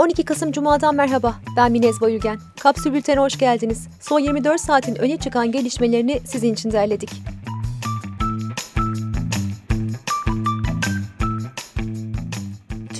12 Kasım Cuma'dan merhaba. Ben Minez Bayülgen. Kapsül Bülten'e hoş geldiniz. Son 24 saatin öne çıkan gelişmelerini sizin için derledik.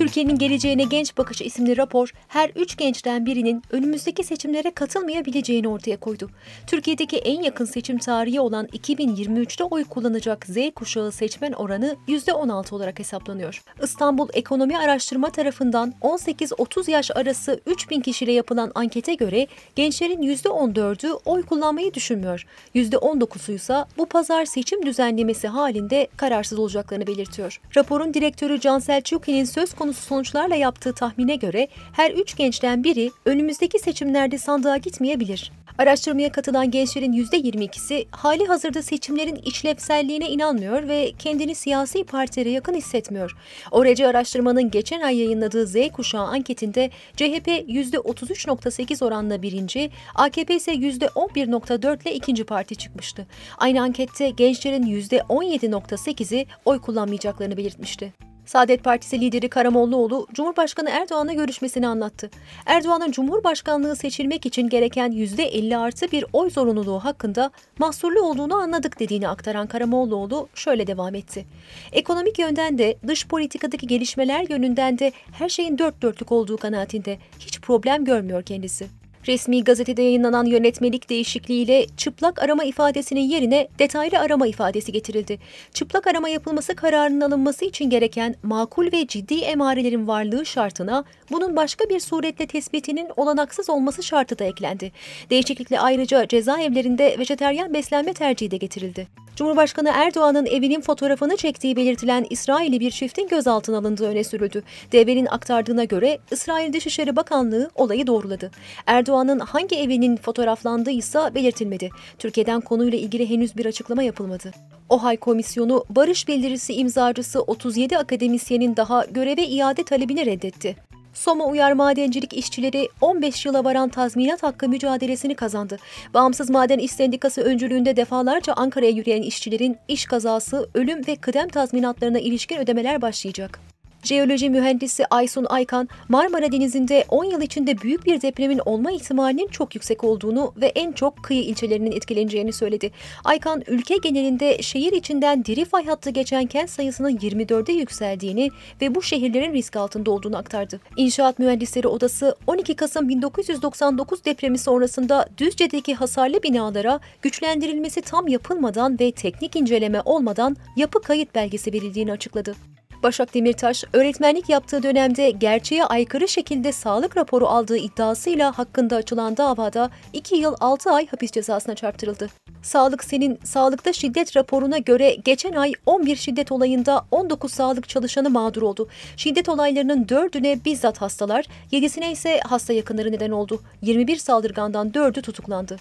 Türkiye'nin Geleceğine Genç Bakışı isimli rapor her üç gençten birinin önümüzdeki seçimlere katılmayabileceğini ortaya koydu. Türkiye'deki en yakın seçim tarihi olan 2023'te oy kullanacak Z kuşağı seçmen oranı %16 olarak hesaplanıyor. İstanbul Ekonomi Araştırma tarafından 18-30 yaş arası 3000 kişiyle yapılan ankete göre gençlerin %14'ü oy kullanmayı düşünmüyor. %19'u ise bu pazar seçim düzenlemesi halinde kararsız olacaklarını belirtiyor. Raporun direktörü Can Selçuklu'nun söz konusu sonuçlarla yaptığı tahmine göre her üç gençten biri önümüzdeki seçimlerde sandığa gitmeyebilir. Araştırmaya katılan gençlerin %22'si hali hazırda seçimlerin işlevselliğine inanmıyor ve kendini siyasi partilere yakın hissetmiyor. Oracı araştırmanın geçen ay yayınladığı Z kuşağı anketinde CHP %33.8 oranla birinci, AKP ise %11.4 ile ikinci parti çıkmıştı. Aynı ankette gençlerin %17.8'i oy kullanmayacaklarını belirtmişti. Saadet Partisi lideri Karamollaoğlu, Cumhurbaşkanı Erdoğan'la görüşmesini anlattı. Erdoğan'ın Cumhurbaşkanlığı seçilmek için gereken %50 artı bir oy zorunluluğu hakkında mahsurlu olduğunu anladık dediğini aktaran Karamollaoğlu şöyle devam etti. Ekonomik yönden de dış politikadaki gelişmeler yönünden de her şeyin dört dörtlük olduğu kanaatinde hiç problem görmüyor kendisi. Resmi gazetede yayınlanan yönetmelik değişikliğiyle çıplak arama ifadesinin yerine detaylı arama ifadesi getirildi. Çıplak arama yapılması kararının alınması için gereken makul ve ciddi emarelerin varlığı şartına bunun başka bir suretle tespitinin olanaksız olması şartı da eklendi. Değişiklikle ayrıca cezaevlerinde vejeteryan beslenme tercihi de getirildi. Cumhurbaşkanı Erdoğan'ın evinin fotoğrafını çektiği belirtilen İsrailli bir çiftin gözaltına alındığı öne sürüldü. DV'nin aktardığına göre İsrail Dışişleri Bakanlığı olayı doğruladı. Erdoğan'ın hangi evinin fotoğraflandığıysa belirtilmedi. Türkiye'den konuyla ilgili henüz bir açıklama yapılmadı. OHAY Komisyonu barış bildirisi imzacısı 37 akademisyenin daha göreve iade talebini reddetti. Soma Uyar Madencilik işçileri 15 yıla varan tazminat hakkı mücadelesini kazandı. Bağımsız Maden İş Sendikası öncülüğünde defalarca Ankara'ya yürüyen işçilerin iş kazası, ölüm ve kıdem tazminatlarına ilişkin ödemeler başlayacak. Jeoloji mühendisi Aysun Aykan, Marmara Denizi'nde 10 yıl içinde büyük bir depremin olma ihtimalinin çok yüksek olduğunu ve en çok kıyı ilçelerinin etkileneceğini söyledi. Aykan, ülke genelinde şehir içinden diri fay hattı geçen kent sayısının 24'e yükseldiğini ve bu şehirlerin risk altında olduğunu aktardı. İnşaat Mühendisleri Odası, 12 Kasım 1999 depremi sonrasında Düzce'deki hasarlı binalara güçlendirilmesi tam yapılmadan ve teknik inceleme olmadan yapı kayıt belgesi verildiğini açıkladı. Başak Demirtaş, öğretmenlik yaptığı dönemde gerçeğe aykırı şekilde sağlık raporu aldığı iddiasıyla hakkında açılan davada 2 yıl 6 ay hapis cezasına çarptırıldı. Sağlık Sen'in sağlıkta şiddet raporuna göre geçen ay 11 şiddet olayında 19 sağlık çalışanı mağdur oldu. Şiddet olaylarının 4'üne bizzat hastalar, 7'sine ise hasta yakınları neden oldu. 21 saldırgandan 4'ü tutuklandı.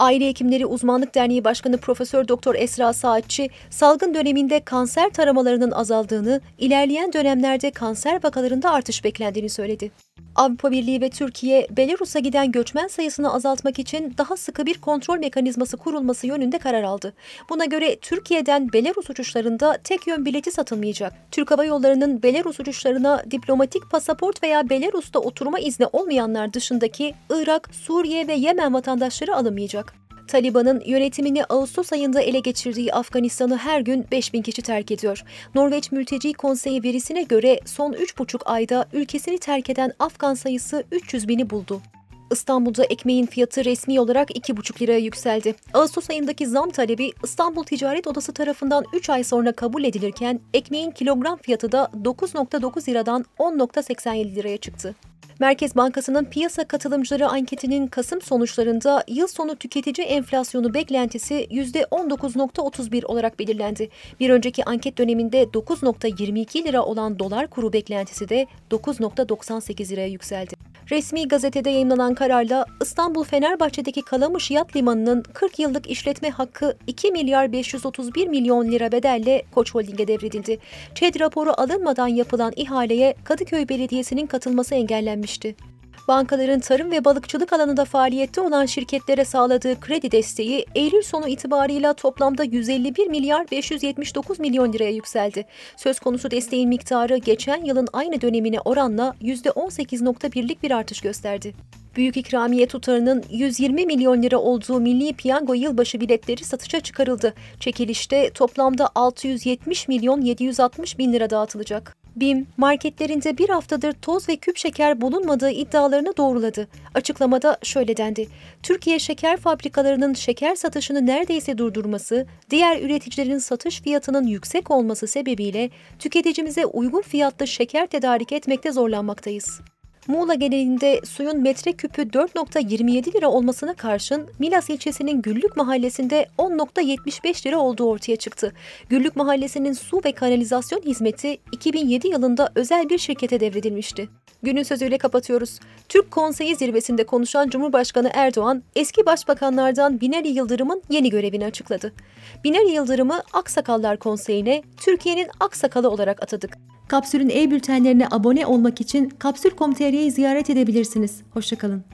Aile Hekimleri Uzmanlık Derneği Başkanı Profesör Doktor Esra Saatçi, salgın döneminde kanser taramalarının azaldığını, ilerleyen dönemlerde kanser vakalarında artış beklendiğini söyledi. Avrupa Birliği ve Türkiye, Belarus'a giden göçmen sayısını azaltmak için daha sıkı bir kontrol mekanizması kurulması yönünde karar aldı. Buna göre Türkiye'den Belarus uçuşlarında tek yön bileti satılmayacak. Türk Hava Yolları'nın Belarus uçuşlarına diplomatik pasaport veya Belarus'ta oturma izni olmayanlar dışındaki Irak, Suriye ve Yemen vatandaşları alınmayacak. Taliban'ın yönetimini Ağustos ayında ele geçirdiği Afganistan'ı her gün 5000 kişi terk ediyor. Norveç Mülteci Konseyi verisine göre son 3,5 ayda ülkesini terk eden Afgan sayısı 300 bini buldu. İstanbul'da ekmeğin fiyatı resmi olarak 2,5 liraya yükseldi. Ağustos ayındaki zam talebi İstanbul Ticaret Odası tarafından 3 ay sonra kabul edilirken ekmeğin kilogram fiyatı da 9.9 liradan 10.87 liraya çıktı. Merkez Bankası'nın piyasa katılımcıları anketinin Kasım sonuçlarında yıl sonu tüketici enflasyonu beklentisi %19.31 olarak belirlendi. Bir önceki anket döneminde 9.22 lira olan dolar kuru beklentisi de 9.98 liraya yükseldi. Resmi gazetede yayınlanan kararla İstanbul Fenerbahçe'deki Kalamış Yat Limanı'nın 40 yıllık işletme hakkı 2 milyar 531 milyon lira bedelle Koç Holding'e devredildi. ÇED raporu alınmadan yapılan ihaleye Kadıköy Belediyesi'nin katılması engellenmişti. Bankaların tarım ve balıkçılık alanında faaliyette olan şirketlere sağladığı kredi desteği Eylül sonu itibarıyla toplamda 151 milyar 579 milyon liraya yükseldi. Söz konusu desteğin miktarı geçen yılın aynı dönemine oranla %18.1'lik bir artış gösterdi. Büyük ikramiye tutarının 120 milyon lira olduğu Milli Piyango yılbaşı biletleri satışa çıkarıldı. Çekilişte toplamda 670 milyon 760 bin lira dağıtılacak. BİM, marketlerinde bir haftadır toz ve küp şeker bulunmadığı iddialarını doğruladı. Açıklamada şöyle dendi. Türkiye şeker fabrikalarının şeker satışını neredeyse durdurması, diğer üreticilerin satış fiyatının yüksek olması sebebiyle tüketicimize uygun fiyatlı şeker tedarik etmekte zorlanmaktayız. Muğla genelinde suyun metreküpü 4.27 lira olmasına karşın Milas ilçesinin Güllük mahallesinde 10.75 lira olduğu ortaya çıktı. Güllük mahallesinin su ve kanalizasyon hizmeti 2007 yılında özel bir şirkete devredilmişti. Günün sözüyle kapatıyoruz. Türk Konseyi zirvesinde konuşan Cumhurbaşkanı Erdoğan, eski başbakanlardan Binali Yıldırım'ın yeni görevini açıkladı. Binali Yıldırım'ı Aksakallar Konseyi'ne Türkiye'nin aksakalı olarak atadık. Kapsül'ün e-bültenlerine abone olmak için kapsül.com.tr'yi ziyaret edebilirsiniz. Hoşçakalın.